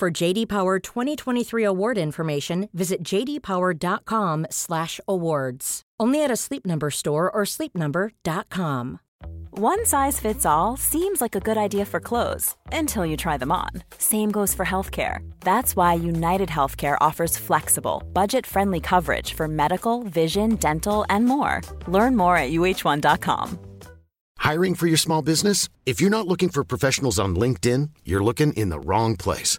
For JD Power 2023 award information, visit jdpower.com/awards. Only at a Sleep Number store or sleepnumber.com. One size fits all seems like a good idea for clothes until you try them on. Same goes for healthcare. That's why United Healthcare offers flexible, budget-friendly coverage for medical, vision, dental, and more. Learn more at uh1.com. Hiring for your small business? If you're not looking for professionals on LinkedIn, you're looking in the wrong place.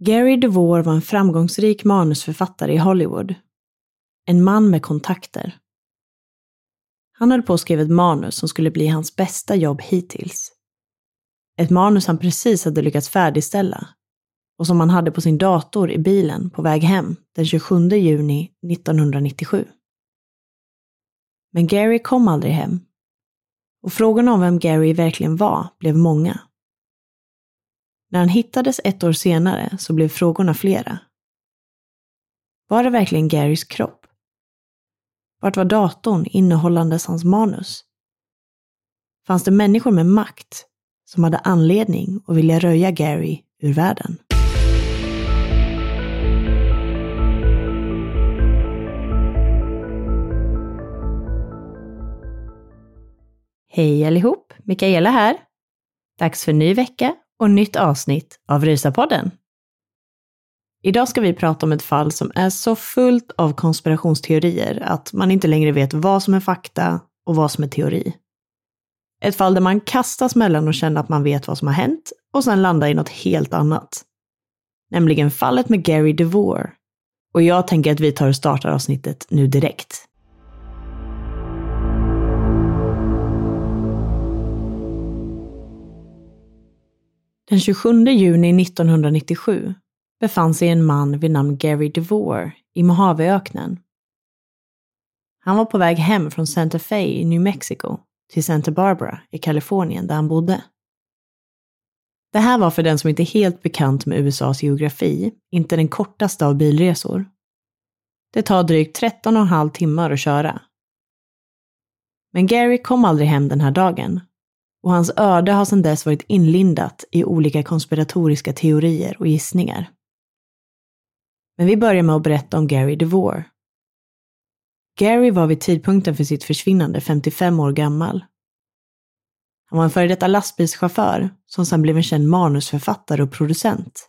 Gary DeVore var en framgångsrik manusförfattare i Hollywood. En man med kontakter. Han höll på att skriva ett manus som skulle bli hans bästa jobb hittills. Ett manus han precis hade lyckats färdigställa och som han hade på sin dator i bilen på väg hem den 27 juni 1997. Men Gary kom aldrig hem. Och frågorna om vem Gary verkligen var blev många. När han hittades ett år senare så blev frågorna flera. Var det verkligen Garys kropp? Vart var datorn innehållandes hans manus? Fanns det människor med makt som hade anledning att vilja röja Gary ur världen? Hej allihop! Mikaela här. Dags för ny vecka och nytt avsnitt av Rysapodden. Idag ska vi prata om ett fall som är så fullt av konspirationsteorier att man inte längre vet vad som är fakta och vad som är teori. Ett fall där man kastas mellan och känner att man vet vad som har hänt och sen landar i något helt annat. Nämligen fallet med Gary DeVore. Och jag tänker att vi tar och startar avsnittet nu direkt. Den 27 juni 1997 befann sig en man vid namn Gary DeVore i Mojaveöknen. Han var på väg hem från Santa Fe i New Mexico till Santa Barbara i Kalifornien där han bodde. Det här var för den som inte är helt bekant med USAs geografi inte den kortaste av bilresor. Det tar drygt 13,5 timmar att köra. Men Gary kom aldrig hem den här dagen och hans öde har sedan dess varit inlindat i olika konspiratoriska teorier och gissningar. Men vi börjar med att berätta om Gary DeVore. Gary var vid tidpunkten för sitt försvinnande 55 år gammal. Han var en före detta lastbilschaufför som sedan blev en känd manusförfattare och producent.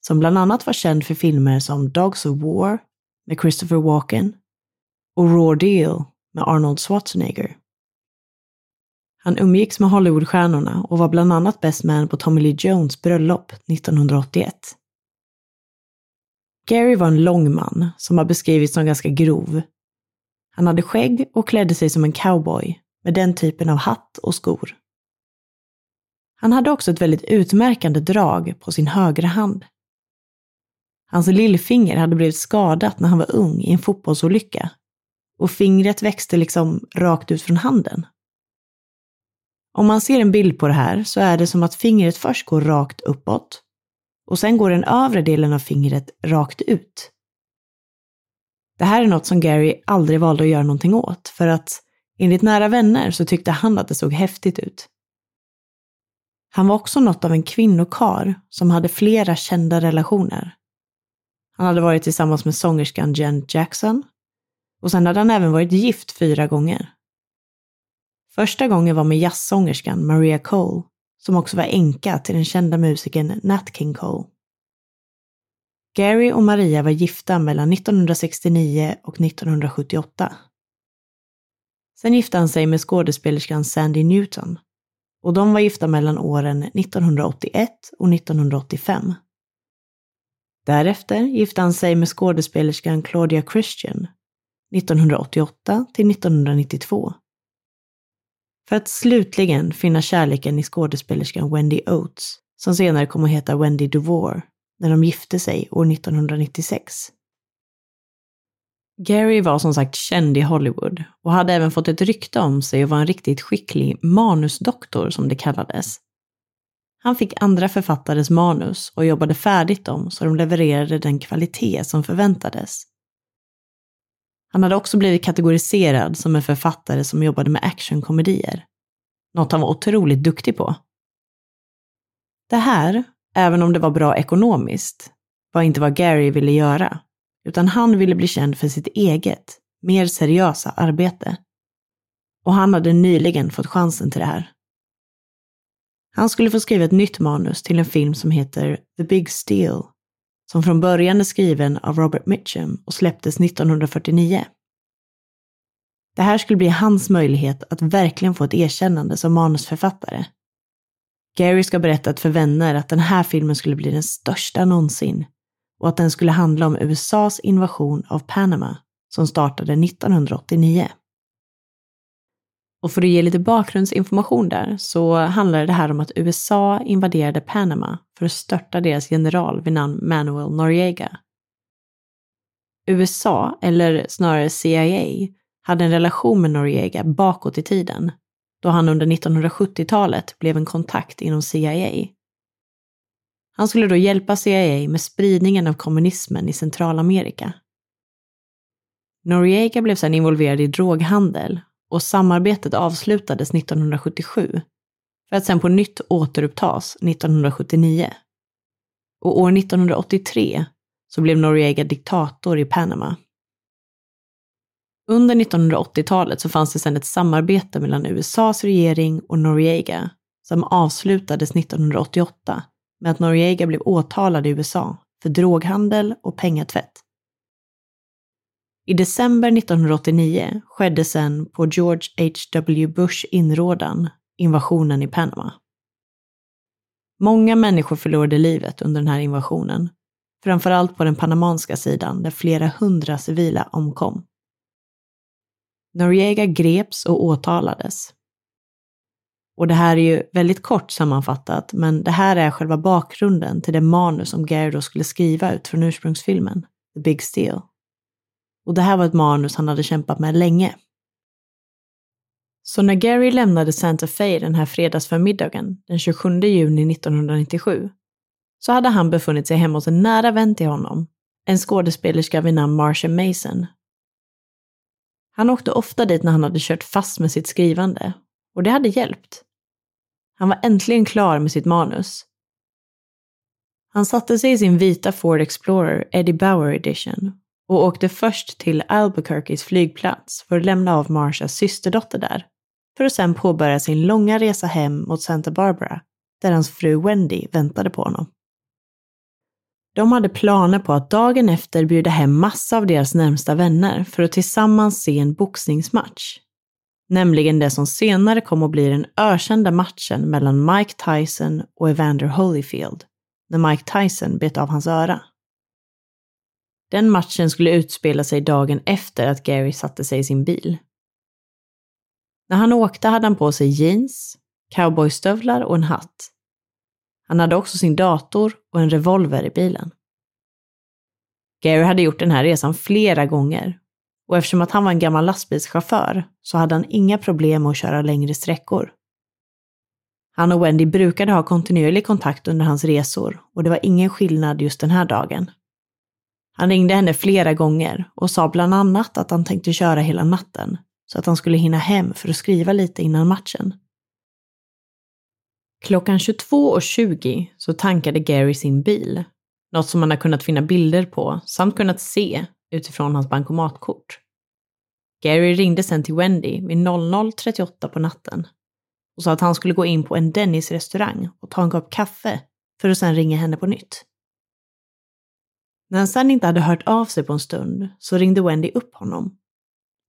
Som bland annat var känd för filmer som Dogs of War med Christopher Walken och Raw Deal med Arnold Schwarzenegger. Han umgicks med Hollywoodstjärnorna och var bland annat best man på Tommy Lee Jones bröllop 1981. Gary var en lång man som har beskrivits som ganska grov. Han hade skägg och klädde sig som en cowboy med den typen av hatt och skor. Han hade också ett väldigt utmärkande drag på sin högra hand. Hans lillfinger hade blivit skadat när han var ung i en fotbollsolycka och fingret växte liksom rakt ut från handen. Om man ser en bild på det här så är det som att fingret först går rakt uppåt och sen går den övre delen av fingret rakt ut. Det här är något som Gary aldrig valde att göra någonting åt för att enligt nära vänner så tyckte han att det såg häftigt ut. Han var också något av en kvinnokar som hade flera kända relationer. Han hade varit tillsammans med sångerskan Jen Jackson och sen hade han även varit gift fyra gånger. Första gången var med jazzsångerskan Maria Cole, som också var änka till den kända musikern Nat King Cole. Gary och Maria var gifta mellan 1969 och 1978. Sen gifte han sig med skådespelerskan Sandy Newton och de var gifta mellan åren 1981 och 1985. Därefter gifte han sig med skådespelerskan Claudia Christian 1988 till 1992. För att slutligen finna kärleken i skådespelerskan Wendy Oates, som senare kom att heta Wendy Duvore, när de gifte sig år 1996. Gary var som sagt känd i Hollywood och hade även fått ett rykte om sig att vara en riktigt skicklig manusdoktor som det kallades. Han fick andra författares manus och jobbade färdigt dem så de levererade den kvalitet som förväntades. Han hade också blivit kategoriserad som en författare som jobbade med actionkomedier. Något han var otroligt duktig på. Det här, även om det var bra ekonomiskt, var inte vad Gary ville göra, utan han ville bli känd för sitt eget, mer seriösa arbete. Och han hade nyligen fått chansen till det här. Han skulle få skriva ett nytt manus till en film som heter The Big Steal, som från början är skriven av Robert Mitchum och släpptes 1949. Det här skulle bli hans möjlighet att verkligen få ett erkännande som manusförfattare. Gary ska berättat för vänner att den här filmen skulle bli den största någonsin och att den skulle handla om USAs invasion av Panama som startade 1989. Och för att ge lite bakgrundsinformation där så handlar det här om att USA invaderade Panama för att störta deras general vid namn Manuel Noriega. USA, eller snarare CIA, hade en relation med Noriega bakåt i tiden, då han under 1970-talet blev en kontakt inom CIA. Han skulle då hjälpa CIA med spridningen av kommunismen i Centralamerika. Noriega blev sedan involverad i droghandel och samarbetet avslutades 1977 för att sedan på nytt återupptas 1979. Och år 1983 så blev Noriega diktator i Panama. Under 1980-talet så fanns det sedan ett samarbete mellan USAs regering och Noriega som avslutades 1988 med att Noriega blev åtalad i USA för droghandel och pengatvätt. I december 1989 skedde sedan på George H.W. Bush inrådan invasionen i Panama. Många människor förlorade livet under den här invasionen, framförallt på den panamanska sidan där flera hundra civila omkom. Noriega greps och åtalades. Och det här är ju väldigt kort sammanfattat, men det här är själva bakgrunden till det manus som Gary då skulle skriva ut från ursprungsfilmen, The Big Steal. Och det här var ett manus han hade kämpat med länge. Så när Gary lämnade Santa Fe den här fredagsförmiddagen, den 27 juni 1997, så hade han befunnit sig hemma hos en nära vän till honom, en skådespelerska vid namn Marcia Mason. Han åkte ofta dit när han hade kört fast med sitt skrivande, och det hade hjälpt. Han var äntligen klar med sitt manus. Han satte sig i sin vita Ford Explorer Eddie Bauer Edition och åkte först till Albuquerques flygplats för att lämna av Marshas systerdotter där, för att sedan påbörja sin långa resa hem mot Santa Barbara, där hans fru Wendy väntade på honom. De hade planer på att dagen efter bjuda hem massa av deras närmsta vänner för att tillsammans se en boxningsmatch. Nämligen det som senare kom att bli den ökända matchen mellan Mike Tyson och Evander Holyfield, när Mike Tyson bet av hans öra. Den matchen skulle utspela sig dagen efter att Gary satte sig i sin bil. När han åkte hade han på sig jeans, cowboystövlar och en hatt. Han hade också sin dator och en revolver i bilen. Gary hade gjort den här resan flera gånger och eftersom att han var en gammal lastbilschaufför så hade han inga problem med att köra längre sträckor. Han och Wendy brukade ha kontinuerlig kontakt under hans resor och det var ingen skillnad just den här dagen. Han ringde henne flera gånger och sa bland annat att han tänkte köra hela natten så att han skulle hinna hem för att skriva lite innan matchen. Klockan 22.20 så tankade Gary sin bil, något som man har kunnat finna bilder på samt kunnat se utifrån hans bankomatkort. Gary ringde sen till Wendy vid 00.38 på natten och sa att han skulle gå in på en Dennis restaurang och ta en kopp kaffe för att sen ringa henne på nytt. När han sedan inte hade hört av sig på en stund så ringde Wendy upp honom.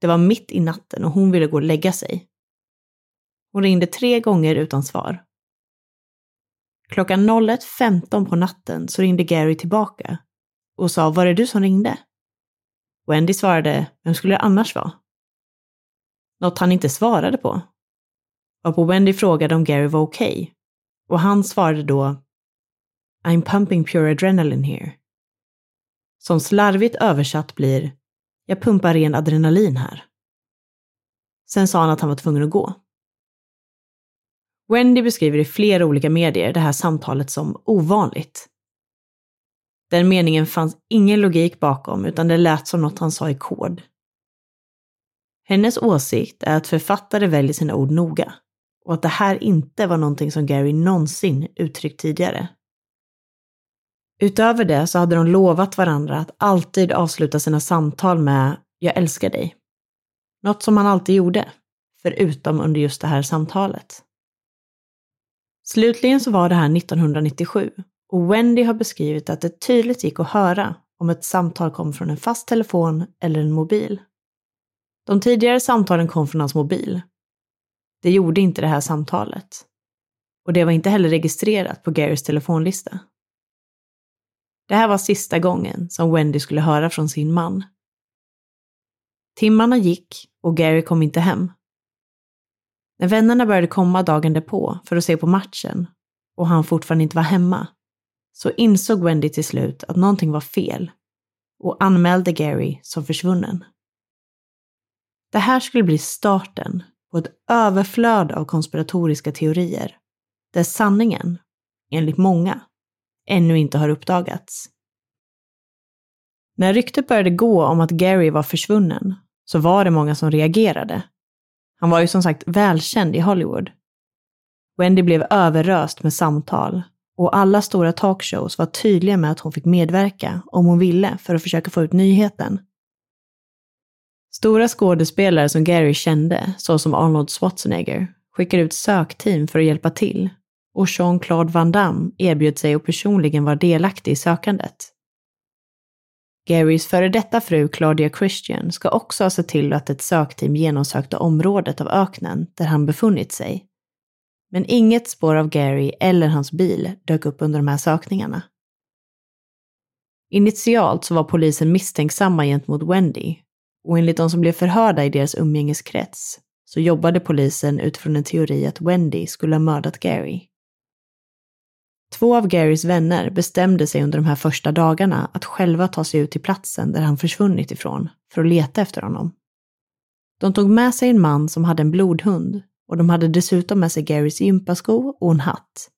Det var mitt i natten och hon ville gå och lägga sig. Hon ringde tre gånger utan svar. Klockan 01.15 på natten så ringde Gary tillbaka och sa var det du som ringde? Wendy svarade, vem skulle det annars vara? Något han inte svarade på. Varpå Wendy frågade om Gary var okej. Okay. Och han svarade då, I'm pumping pure adrenaline here. Som slarvigt översatt blir, jag pumpar ren adrenalin här. Sen sa han att han var tvungen att gå. Wendy beskriver i flera olika medier det här samtalet som ovanligt. Den meningen fanns ingen logik bakom utan det lät som något han sa i kod. Hennes åsikt är att författare väljer sina ord noga och att det här inte var någonting som Gary någonsin uttryckt tidigare. Utöver det så hade de lovat varandra att alltid avsluta sina samtal med “Jag älskar dig”. Något som han alltid gjorde, förutom under just det här samtalet. Slutligen så var det här 1997 och Wendy har beskrivit att det tydligt gick att höra om ett samtal kom från en fast telefon eller en mobil. De tidigare samtalen kom från hans mobil. Det gjorde inte det här samtalet. Och det var inte heller registrerat på Garys telefonlista. Det här var sista gången som Wendy skulle höra från sin man. Timmarna gick och Gary kom inte hem. När vännerna började komma dagen därpå för att se på matchen och han fortfarande inte var hemma så insåg Wendy till slut att någonting var fel och anmälde Gary som försvunnen. Det här skulle bli starten på ett överflöd av konspiratoriska teorier där sanningen, enligt många, ännu inte har uppdagats. När ryktet började gå om att Gary var försvunnen så var det många som reagerade. Han var ju som sagt välkänd i Hollywood. Wendy blev överröst med samtal och alla stora talkshows var tydliga med att hon fick medverka om hon ville för att försöka få ut nyheten. Stora skådespelare som Gary kände, såsom Arnold Schwarzenegger, skickade ut sökteam för att hjälpa till och Jean-Claude Van Damme erbjöd sig att personligen vara delaktig i sökandet. Garys före detta fru Claudia Christian ska också ha sett till att ett sökteam genomsökte området av öknen där han befunnit sig. Men inget spår av Gary eller hans bil dök upp under de här sökningarna. Initialt så var polisen misstänksamma gentemot Wendy och enligt de som blev förhörda i deras umgängeskrets så jobbade polisen utifrån en teori att Wendy skulle ha mördat Gary. Två av Garys vänner bestämde sig under de här första dagarna att själva ta sig ut till platsen där han försvunnit ifrån för att leta efter honom. De tog med sig en man som hade en blodhund och de hade dessutom med sig Garys gympasko och en hatt.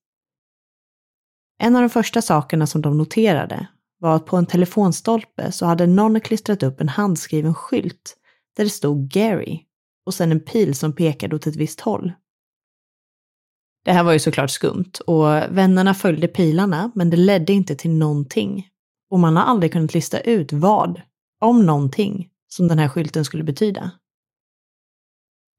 En av de första sakerna som de noterade var att på en telefonstolpe så hade någon klistrat upp en handskriven skylt där det stod Gary och sen en pil som pekade åt ett visst håll. Det här var ju såklart skumt och vännerna följde pilarna men det ledde inte till någonting. Och man har aldrig kunnat lista ut vad, om någonting, som den här skylten skulle betyda.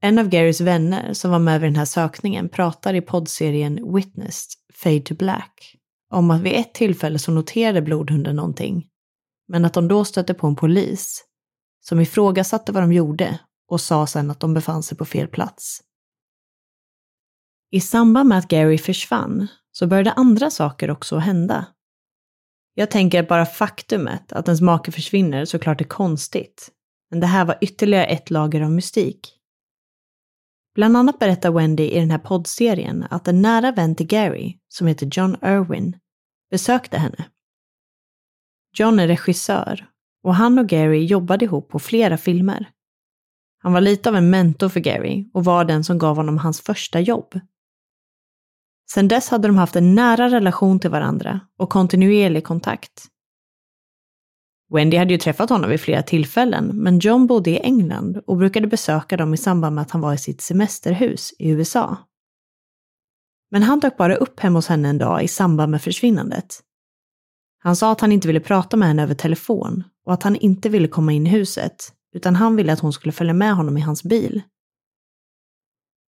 En av Garys vänner som var med vid den här sökningen pratar i poddserien Witnessed, Fade to Black, om att vid ett tillfälle så noterade blodhunden någonting, men att de då stötte på en polis som ifrågasatte vad de gjorde och sa sen att de befann sig på fel plats. I samband med att Gary försvann så började andra saker också hända. Jag tänker att bara faktumet att ens make försvinner såklart är konstigt, men det här var ytterligare ett lager av mystik. Bland annat berättar Wendy i den här poddserien att en nära vän till Gary, som heter John Irwin, besökte henne. John är regissör och han och Gary jobbade ihop på flera filmer. Han var lite av en mentor för Gary och var den som gav honom hans första jobb. Sedan dess hade de haft en nära relation till varandra och kontinuerlig kontakt. Wendy hade ju träffat honom vid flera tillfällen, men John bodde i England och brukade besöka dem i samband med att han var i sitt semesterhus i USA. Men han dök bara upp hemma hos henne en dag i samband med försvinnandet. Han sa att han inte ville prata med henne över telefon och att han inte ville komma in i huset, utan han ville att hon skulle följa med honom i hans bil.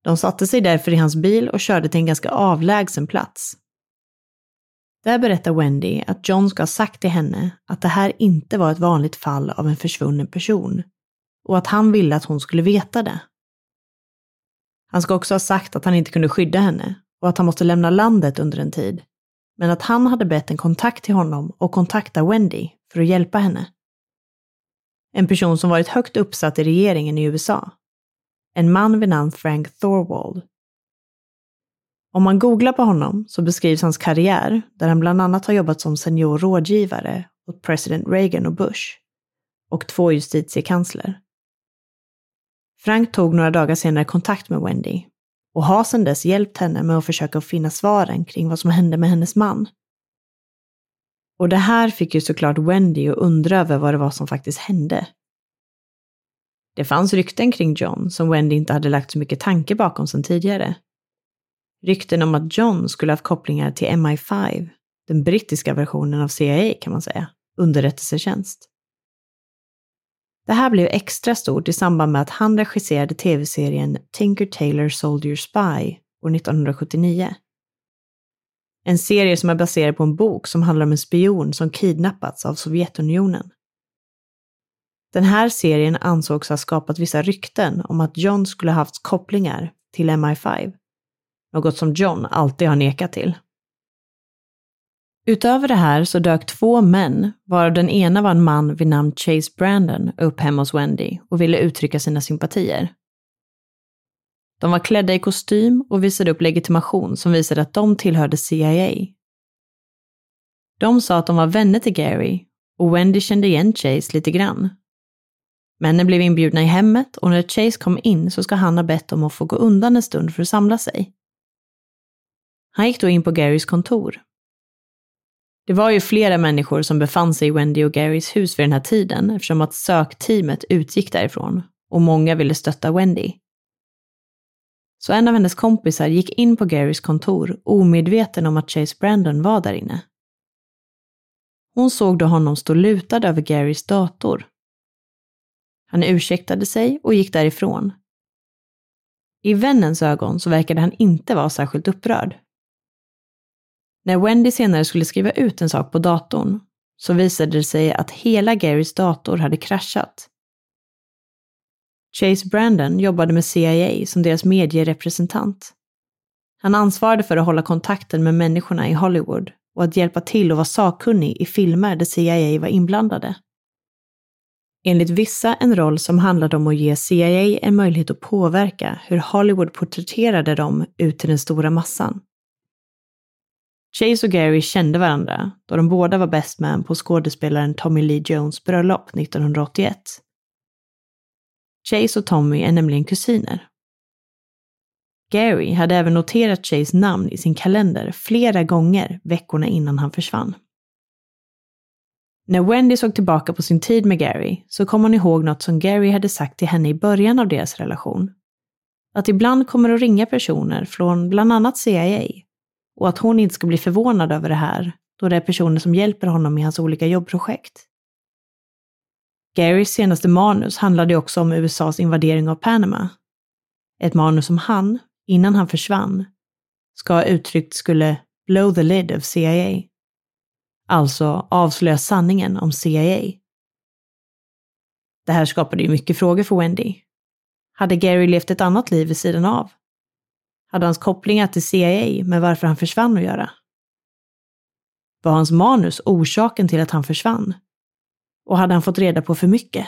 De satte sig därför i hans bil och körde till en ganska avlägsen plats. Där berättar Wendy att John ska ha sagt till henne att det här inte var ett vanligt fall av en försvunnen person och att han ville att hon skulle veta det. Han ska också ha sagt att han inte kunde skydda henne och att han måste lämna landet under en tid, men att han hade bett en kontakt till honom och kontakta Wendy för att hjälpa henne. En person som varit högt uppsatt i regeringen i USA. En man vid namn Frank Thorwald. Om man googlar på honom så beskrivs hans karriär, där han bland annat har jobbat som senior rådgivare åt president Reagan och Bush och två justitiekansler. Frank tog några dagar senare kontakt med Wendy och har sedan dess hjälpt henne med att försöka finna svaren kring vad som hände med hennes man. Och det här fick ju såklart Wendy att undra över vad det var som faktiskt hände. Det fanns rykten kring John som Wendy inte hade lagt så mycket tanke bakom sedan tidigare. Rykten om att John skulle haft kopplingar till MI5, den brittiska versionen av CIA kan man säga, underrättelsetjänst. Det här blev extra stort i samband med att han regisserade tv-serien Tinker Tailor Soldier Spy år 1979. En serie som är baserad på en bok som handlar om en spion som kidnappats av Sovjetunionen. Den här serien ansågs ha skapat vissa rykten om att John skulle ha haft kopplingar till MI5. Något som John alltid har nekat till. Utöver det här så dök två män, varav den ena var en man vid namn Chase Brandon, upp hemma hos Wendy och ville uttrycka sina sympatier. De var klädda i kostym och visade upp legitimation som visade att de tillhörde CIA. De sa att de var vänner till Gary och Wendy kände igen Chase lite grann. Männen blev inbjudna i hemmet och när Chase kom in så ska han ha bett om att få gå undan en stund för att samla sig. Han gick då in på Garys kontor det var ju flera människor som befann sig i Wendy och Garys hus vid den här tiden eftersom att sökteamet utgick därifrån och många ville stötta Wendy. Så en av hennes kompisar gick in på Garys kontor omedveten om att Chase Brandon var där inne. Hon såg då honom stå lutad över Garys dator. Han ursäktade sig och gick därifrån. I vännens ögon så verkade han inte vara särskilt upprörd. När Wendy senare skulle skriva ut en sak på datorn så visade det sig att hela Garys dator hade kraschat. Chase Brandon jobbade med CIA som deras medierepresentant. Han ansvarade för att hålla kontakten med människorna i Hollywood och att hjälpa till och vara sakkunnig i filmer där CIA var inblandade. Enligt vissa en roll som handlade om att ge CIA en möjlighet att påverka hur Hollywood porträtterade dem ut till den stora massan. Chase och Gary kände varandra då de båda var best man på skådespelaren Tommy Lee Jones bröllop 1981. Chase och Tommy är nämligen kusiner. Gary hade även noterat Chase namn i sin kalender flera gånger veckorna innan han försvann. När Wendy såg tillbaka på sin tid med Gary så kom hon ihåg något som Gary hade sagt till henne i början av deras relation. Att ibland kommer att ringa personer från bland annat CIA och att hon inte ska bli förvånad över det här, då det är personer som hjälper honom i hans olika jobbprojekt. Garys senaste manus handlade också om USAs invadering av Panama. Ett manus som han, innan han försvann, ska ha uttryckt skulle blow the lid of CIA. Alltså avslöja sanningen om CIA. Det här skapade ju mycket frågor för Wendy. Hade Gary levt ett annat liv vid sidan av? hade hans kopplingar till CIA med varför han försvann att göra? Var hans manus orsaken till att han försvann? Och hade han fått reda på för mycket?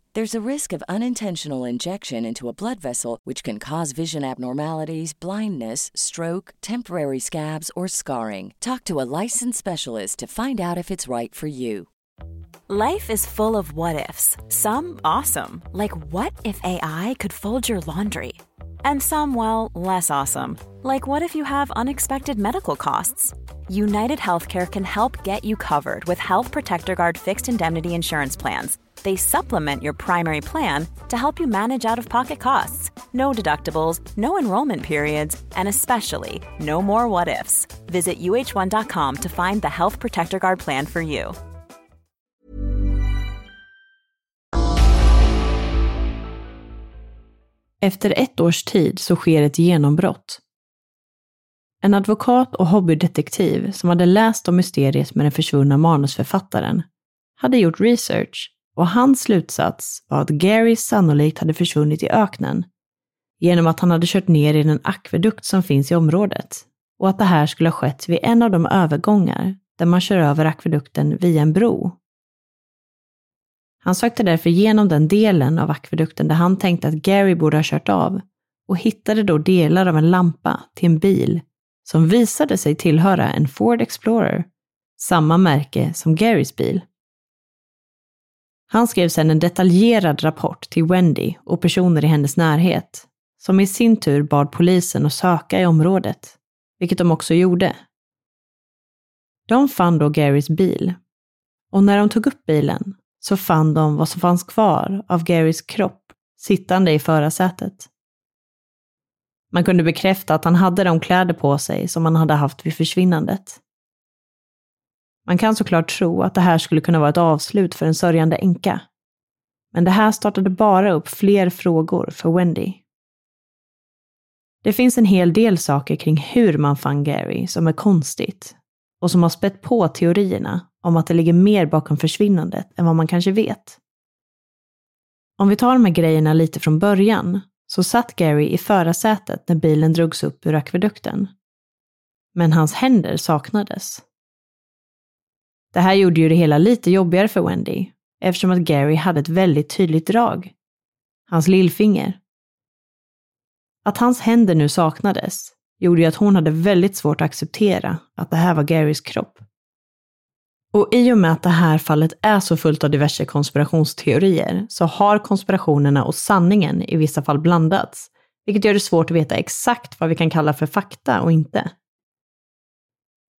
There's a risk of unintentional injection into a blood vessel, which can cause vision abnormalities, blindness, stroke, temporary scabs, or scarring. Talk to a licensed specialist to find out if it's right for you. Life is full of what ifs. Some awesome, like what if AI could fold your laundry? And some, well, less awesome, like what if you have unexpected medical costs? United Healthcare can help get you covered with Health Protector Guard fixed indemnity insurance plans. They supplement your primary plan to help you manage out of pocket costs. No deductibles, no enrollment periods, and especially no more what ifs. Visit uh1.com to find the Health Protector Guard plan for you. Efter ett års tid så sker ett genombrott. En advokat och hobbydetektiv som hade läst om mysteriet med den försvunna manusförfattaren hade gjort research och hans slutsats var att Gary sannolikt hade försvunnit i öknen genom att han hade kört ner i den akvedukt som finns i området och att det här skulle ha skett vid en av de övergångar där man kör över akvedukten via en bro. Han sökte därför igenom den delen av akvedukten där han tänkte att Gary borde ha kört av och hittade då delar av en lampa till en bil som visade sig tillhöra en Ford Explorer, samma märke som Garys bil. Han skrev sedan en detaljerad rapport till Wendy och personer i hennes närhet, som i sin tur bad polisen att söka i området, vilket de också gjorde. De fann då Garys bil, och när de tog upp bilen så fann de vad som fanns kvar av Garys kropp sittande i förarsätet. Man kunde bekräfta att han hade de kläder på sig som han hade haft vid försvinnandet. Man kan såklart tro att det här skulle kunna vara ett avslut för en sörjande änka. Men det här startade bara upp fler frågor för Wendy. Det finns en hel del saker kring hur man fann Gary som är konstigt och som har spett på teorierna om att det ligger mer bakom försvinnandet än vad man kanske vet. Om vi tar de här grejerna lite från början så satt Gary i förarsätet när bilen drogs upp ur akvedukten. Men hans händer saknades. Det här gjorde ju det hela lite jobbigare för Wendy, eftersom att Gary hade ett väldigt tydligt drag. Hans lillfinger. Att hans händer nu saknades gjorde ju att hon hade väldigt svårt att acceptera att det här var Garys kropp. Och i och med att det här fallet är så fullt av diverse konspirationsteorier så har konspirationerna och sanningen i vissa fall blandats, vilket gör det svårt att veta exakt vad vi kan kalla för fakta och inte.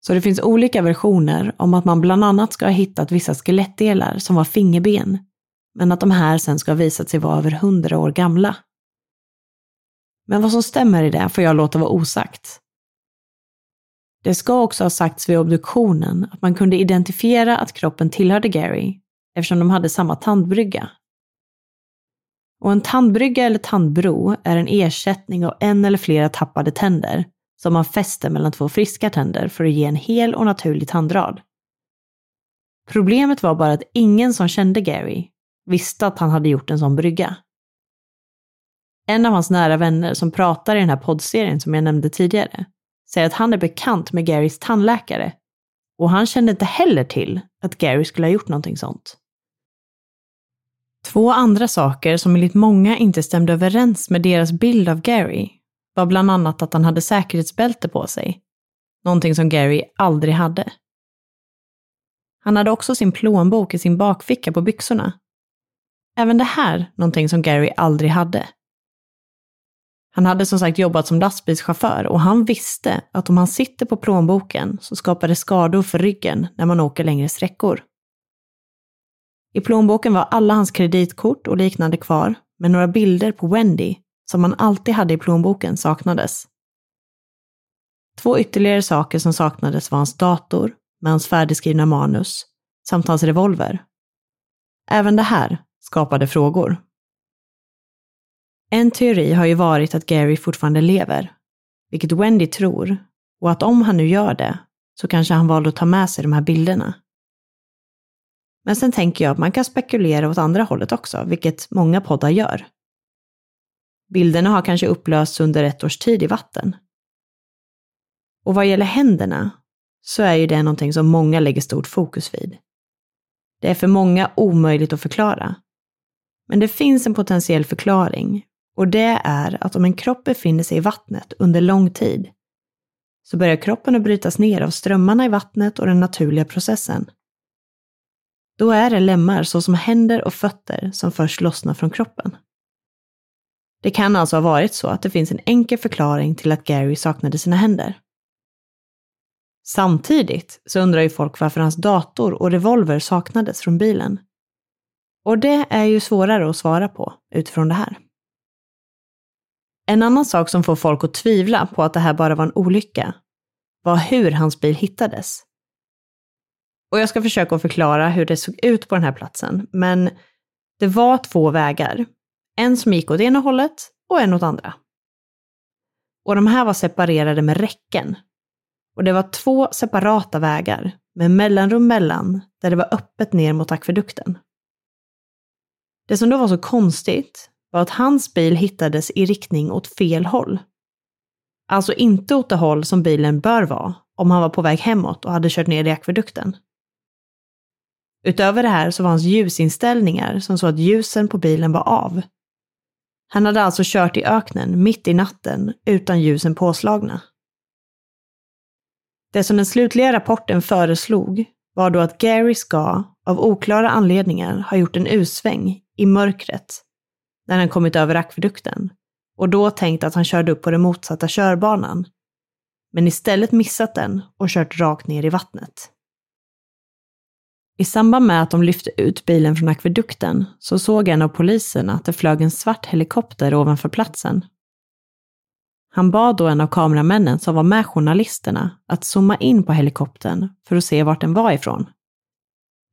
Så det finns olika versioner om att man bland annat ska ha hittat vissa skelettdelar som var fingerben, men att de här sen ska ha visat sig vara över hundra år gamla. Men vad som stämmer i det får jag låta vara osagt. Det ska också ha sagts vid obduktionen att man kunde identifiera att kroppen tillhörde Gary eftersom de hade samma tandbrygga. Och en tandbrygga eller tandbro är en ersättning av en eller flera tappade tänder som man fäster mellan två friska tänder för att ge en hel och naturlig tandrad. Problemet var bara att ingen som kände Gary visste att han hade gjort en sån brygga. En av hans nära vänner som pratar i den här poddserien som jag nämnde tidigare säger att han är bekant med Garys tandläkare och han kände inte heller till att Gary skulle ha gjort någonting sånt. Två andra saker som enligt många inte stämde överens med deras bild av Gary var bland annat att han hade säkerhetsbälte på sig. Någonting som Gary aldrig hade. Han hade också sin plånbok i sin bakficka på byxorna. Även det här någonting som Gary aldrig hade. Han hade som sagt jobbat som lastbilschaufför och han visste att om han sitter på plånboken så skapar det skador för ryggen när man åker längre sträckor. I plånboken var alla hans kreditkort och liknande kvar, men några bilder på Wendy som han alltid hade i plånboken saknades. Två ytterligare saker som saknades var hans dator med hans färdigskrivna manus samt hans revolver. Även det här skapade frågor. En teori har ju varit att Gary fortfarande lever, vilket Wendy tror, och att om han nu gör det så kanske han valde att ta med sig de här bilderna. Men sen tänker jag att man kan spekulera åt andra hållet också, vilket många poddar gör. Bilderna har kanske upplösts under ett års tid i vatten. Och vad gäller händerna så är ju det någonting som många lägger stort fokus vid. Det är för många omöjligt att förklara. Men det finns en potentiell förklaring och det är att om en kropp befinner sig i vattnet under lång tid så börjar kroppen att brytas ner av strömmarna i vattnet och den naturliga processen. Då är det lemmar såsom händer och fötter som först lossnar från kroppen. Det kan alltså ha varit så att det finns en enkel förklaring till att Gary saknade sina händer. Samtidigt så undrar ju folk varför hans dator och revolver saknades från bilen. Och det är ju svårare att svara på utifrån det här. En annan sak som får folk att tvivla på att det här bara var en olycka var hur hans bil hittades. Och jag ska försöka att förklara hur det såg ut på den här platsen, men det var två vägar. En som gick åt ena hållet och en åt andra. Och de här var separerade med räcken. Och det var två separata vägar med mellanrum mellan där det var öppet ner mot akvedukten. Det som då var så konstigt var att hans bil hittades i riktning åt fel håll. Alltså inte åt det håll som bilen bör vara om han var på väg hemåt och hade kört ner i akvedukten. Utöver det här så var hans ljusinställningar som så att ljusen på bilen var av. Han hade alltså kört i öknen mitt i natten utan ljusen påslagna. Det som den slutliga rapporten föreslog var då att Gary ska, av oklara anledningar, ha gjort en U-sväng i mörkret när han kommit över akvedukten och då tänkt att han körde upp på den motsatta körbanan, men istället missat den och kört rakt ner i vattnet. I samband med att de lyfte ut bilen från akvedukten så såg en av poliserna att det flög en svart helikopter ovanför platsen. Han bad då en av kameramännen som var med journalisterna att zooma in på helikoptern för att se vart den var ifrån.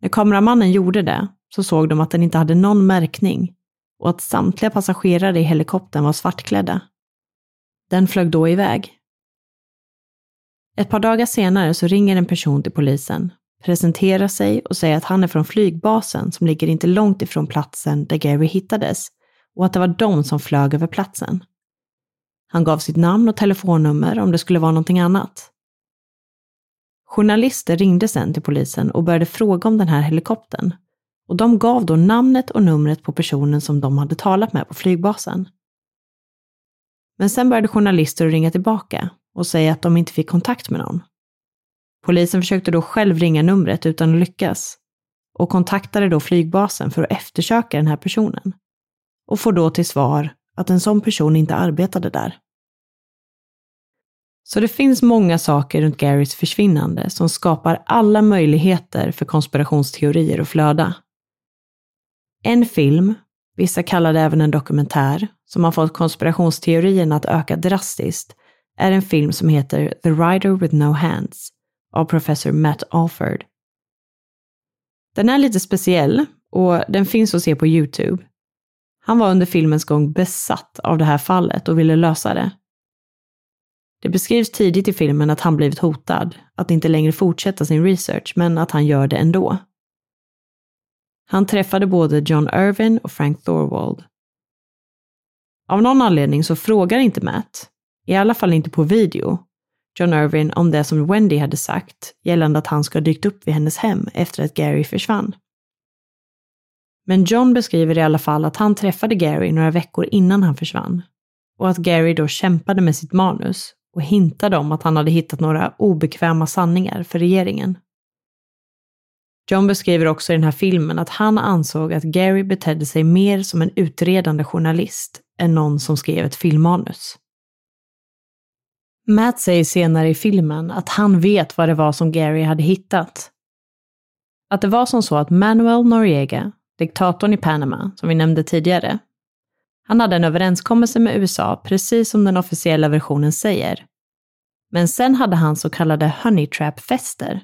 När kameramannen gjorde det så såg de att den inte hade någon märkning och att samtliga passagerare i helikoptern var svartklädda. Den flög då iväg. Ett par dagar senare så ringer en person till polisen, presenterar sig och säger att han är från flygbasen som ligger inte långt ifrån platsen där Gary hittades och att det var de som flög över platsen. Han gav sitt namn och telefonnummer om det skulle vara någonting annat. Journalister ringde sen till polisen och började fråga om den här helikoptern och de gav då namnet och numret på personen som de hade talat med på flygbasen. Men sen började journalister att ringa tillbaka och säga att de inte fick kontakt med någon. Polisen försökte då själv ringa numret utan att lyckas och kontaktade då flygbasen för att eftersöka den här personen och får då till svar att en sån person inte arbetade där. Så det finns många saker runt Garys försvinnande som skapar alla möjligheter för konspirationsteorier att flöda. En film, vissa kallar det även en dokumentär, som har fått konspirationsteorierna att öka drastiskt är en film som heter The Rider with No Hands av professor Matt Alford. Den är lite speciell och den finns att se på Youtube. Han var under filmens gång besatt av det här fallet och ville lösa det. Det beskrivs tidigt i filmen att han blivit hotad, att inte längre fortsätta sin research, men att han gör det ändå. Han träffade både John Irvin och Frank Thorwald. Av någon anledning så frågar inte Matt, i alla fall inte på video, John Irvin om det som Wendy hade sagt gällande att han ska ha dykt upp vid hennes hem efter att Gary försvann. Men John beskriver i alla fall att han träffade Gary några veckor innan han försvann och att Gary då kämpade med sitt manus och hintade om att han hade hittat några obekväma sanningar för regeringen. John beskriver också i den här filmen att han ansåg att Gary betedde sig mer som en utredande journalist än någon som skrev ett filmmanus. Matt säger senare i filmen att han vet vad det var som Gary hade hittat. Att det var som så att Manuel Noriega, diktatorn i Panama, som vi nämnde tidigare, han hade en överenskommelse med USA, precis som den officiella versionen säger. Men sen hade han så kallade honey trap-fester.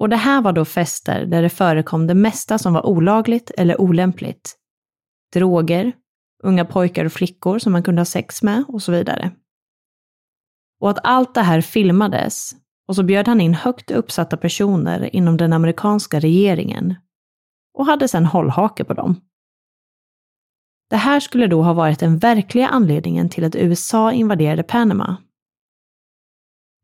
Och det här var då fester där det förekom det mesta som var olagligt eller olämpligt. Droger, unga pojkar och flickor som man kunde ha sex med och så vidare. Och att allt det här filmades och så bjöd han in högt uppsatta personer inom den amerikanska regeringen och hade sedan hållhake på dem. Det här skulle då ha varit den verkliga anledningen till att USA invaderade Panama.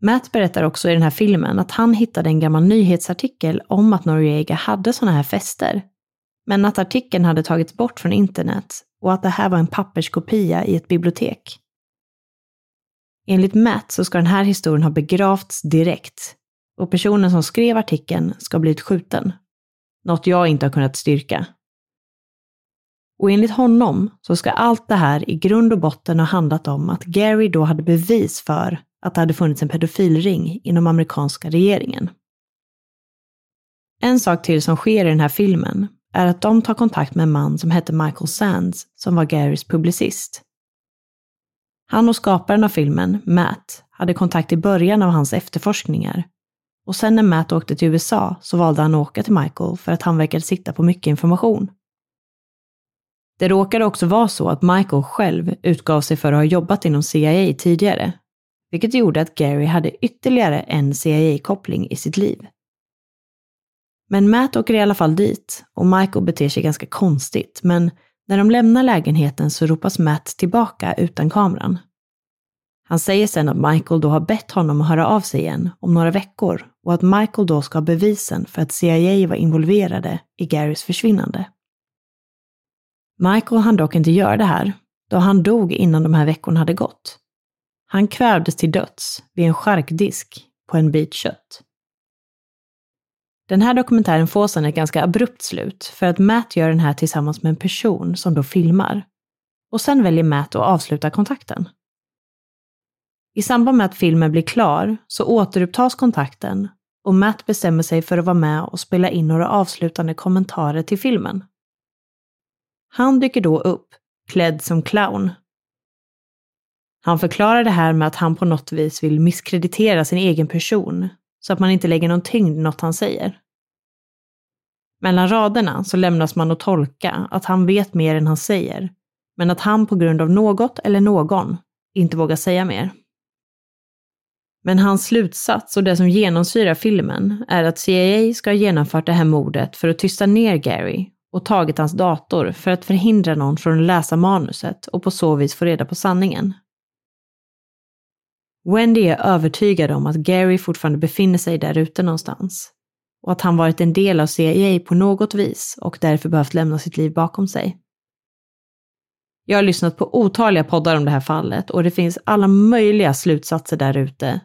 Matt berättar också i den här filmen att han hittade en gammal nyhetsartikel om att Noriega hade sådana här fester, men att artikeln hade tagits bort från internet och att det här var en papperskopia i ett bibliotek. Enligt Matt så ska den här historien ha begravts direkt och personen som skrev artikeln ska ha blivit skjuten. Något jag inte har kunnat styrka. Och enligt honom så ska allt det här i grund och botten ha handlat om att Gary då hade bevis för att det hade funnits en pedofilring inom amerikanska regeringen. En sak till som sker i den här filmen är att de tar kontakt med en man som hette Michael Sands som var Garys publicist. Han och skaparen av filmen, Matt, hade kontakt i början av hans efterforskningar. Och sen när Matt åkte till USA så valde han att åka till Michael för att han verkade sitta på mycket information. Det råkade också vara så att Michael själv utgav sig för att ha jobbat inom CIA tidigare, vilket gjorde att Gary hade ytterligare en CIA-koppling i sitt liv. Men Matt åker i alla fall dit och Michael beter sig ganska konstigt, men när de lämnar lägenheten så ropas Matt tillbaka utan kameran. Han säger sen att Michael då har bett honom att höra av sig igen om några veckor och att Michael då ska ha bevisen för att CIA var involverade i Garys försvinnande. Michael hann dock inte göra det här, då han dog innan de här veckorna hade gått. Han kvävdes till döds vid en charkdisk på en bit kött. Den här dokumentären får sedan ett ganska abrupt slut för att Matt gör den här tillsammans med en person som då filmar. Och sen väljer Matt att avsluta kontakten. I samband med att filmen blir klar så återupptas kontakten och Matt bestämmer sig för att vara med och spela in några avslutande kommentarer till filmen. Han dyker då upp, klädd som clown. Han förklarar det här med att han på något vis vill misskreditera sin egen person, så att man inte lägger någon tyngd i något han säger. Mellan raderna så lämnas man att tolka att han vet mer än han säger, men att han på grund av något eller någon inte vågar säga mer. Men hans slutsats och det som genomsyrar filmen är att CIA ska ha genomfört det här mordet för att tysta ner Gary och tagit hans dator för att förhindra någon från att läsa manuset och på så vis få reda på sanningen. Wendy är övertygad om att Gary fortfarande befinner sig där ute någonstans och att han varit en del av CIA på något vis och därför behövt lämna sitt liv bakom sig. Jag har lyssnat på otaliga poddar om det här fallet och det finns alla möjliga slutsatser där ute.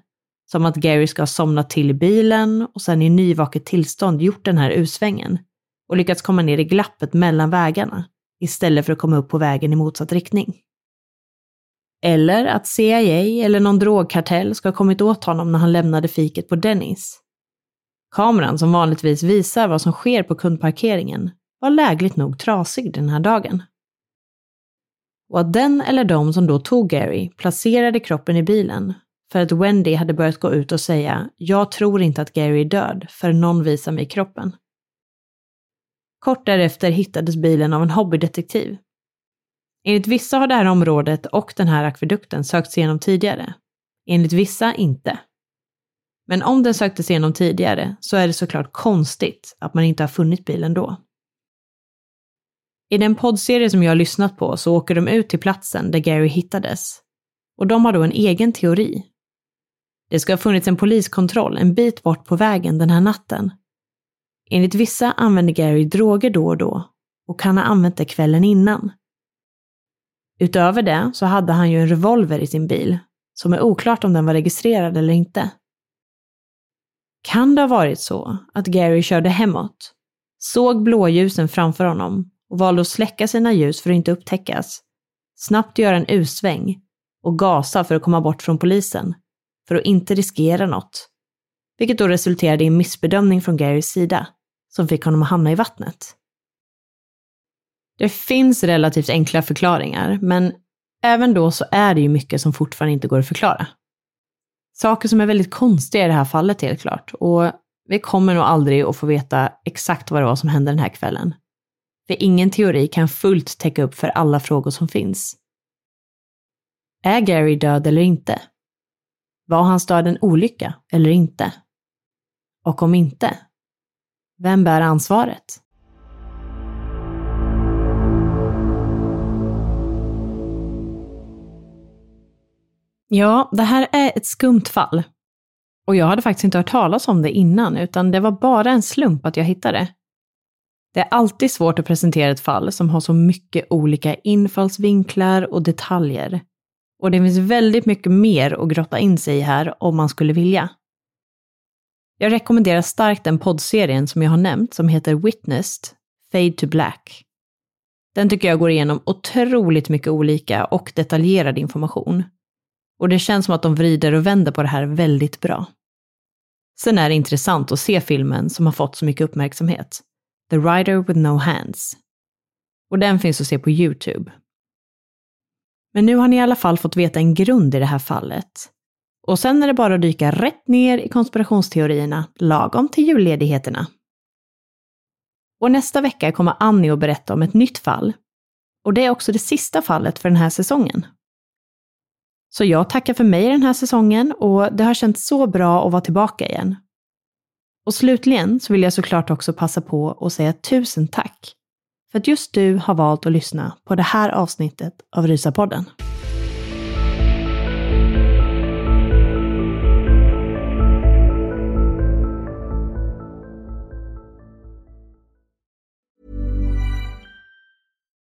Som att Gary ska ha somnat till i bilen och sen i nyvaket tillstånd gjort den här usvängen och lyckats komma ner i glappet mellan vägarna istället för att komma upp på vägen i motsatt riktning. Eller att CIA eller någon drogkartell ska ha kommit åt honom när han lämnade fiket på Dennis. Kameran som vanligtvis visar vad som sker på kundparkeringen var lägligt nog trasig den här dagen. Och att den eller de som då tog Gary placerade kroppen i bilen för att Wendy hade börjat gå ut och säga “Jag tror inte att Gary är död för någon visar mig kroppen”. Kort därefter hittades bilen av en hobbydetektiv. Enligt vissa har det här området och den här akvedukten sökts igenom tidigare. Enligt vissa inte. Men om den söktes igenom tidigare så är det såklart konstigt att man inte har funnit bilen då. I den poddserie som jag har lyssnat på så åker de ut till platsen där Gary hittades. Och de har då en egen teori. Det ska ha funnits en poliskontroll en bit bort på vägen den här natten. Enligt vissa använde Gary droger då och då och kan ha använt det kvällen innan. Utöver det så hade han ju en revolver i sin bil, som är oklart om den var registrerad eller inte. Kan det ha varit så att Gary körde hemåt, såg blåljusen framför honom och valde att släcka sina ljus för att inte upptäckas, snabbt göra en U-sväng och gasa för att komma bort från polisen, för att inte riskera något. Vilket då resulterade i en missbedömning från Garys sida, som fick honom att hamna i vattnet. Det finns relativt enkla förklaringar, men även då så är det ju mycket som fortfarande inte går att förklara. Saker som är väldigt konstiga i det här fallet helt klart. Och vi kommer nog aldrig att få veta exakt vad det var som hände den här kvällen. För ingen teori kan fullt täcka upp för alla frågor som finns. Är Gary död eller inte? Var hans död en olycka eller inte? Och om inte, vem bär ansvaret? Ja, det här är ett skumt fall. Och jag hade faktiskt inte hört talas om det innan, utan det var bara en slump att jag hittade. Det är alltid svårt att presentera ett fall som har så mycket olika infallsvinklar och detaljer. Och det finns väldigt mycket mer att grotta in sig i här om man skulle vilja. Jag rekommenderar starkt den poddserien som jag har nämnt som heter Witnessed, Fade to Black. Den tycker jag går igenom otroligt mycket olika och detaljerad information. Och det känns som att de vrider och vänder på det här väldigt bra. Sen är det intressant att se filmen som har fått så mycket uppmärksamhet. The Rider with No Hands. Och den finns att se på YouTube. Men nu har ni i alla fall fått veta en grund i det här fallet. Och sen är det bara att dyka rätt ner i konspirationsteorierna lagom till julledigheterna. Och nästa vecka kommer Annie att berätta om ett nytt fall. Och det är också det sista fallet för den här säsongen. Så jag tackar för mig den här säsongen och det har känts så bra att vara tillbaka igen. Och slutligen så vill jag såklart också passa på att säga tusen tack för att just du har valt att lyssna på det här avsnittet av Rysapodden.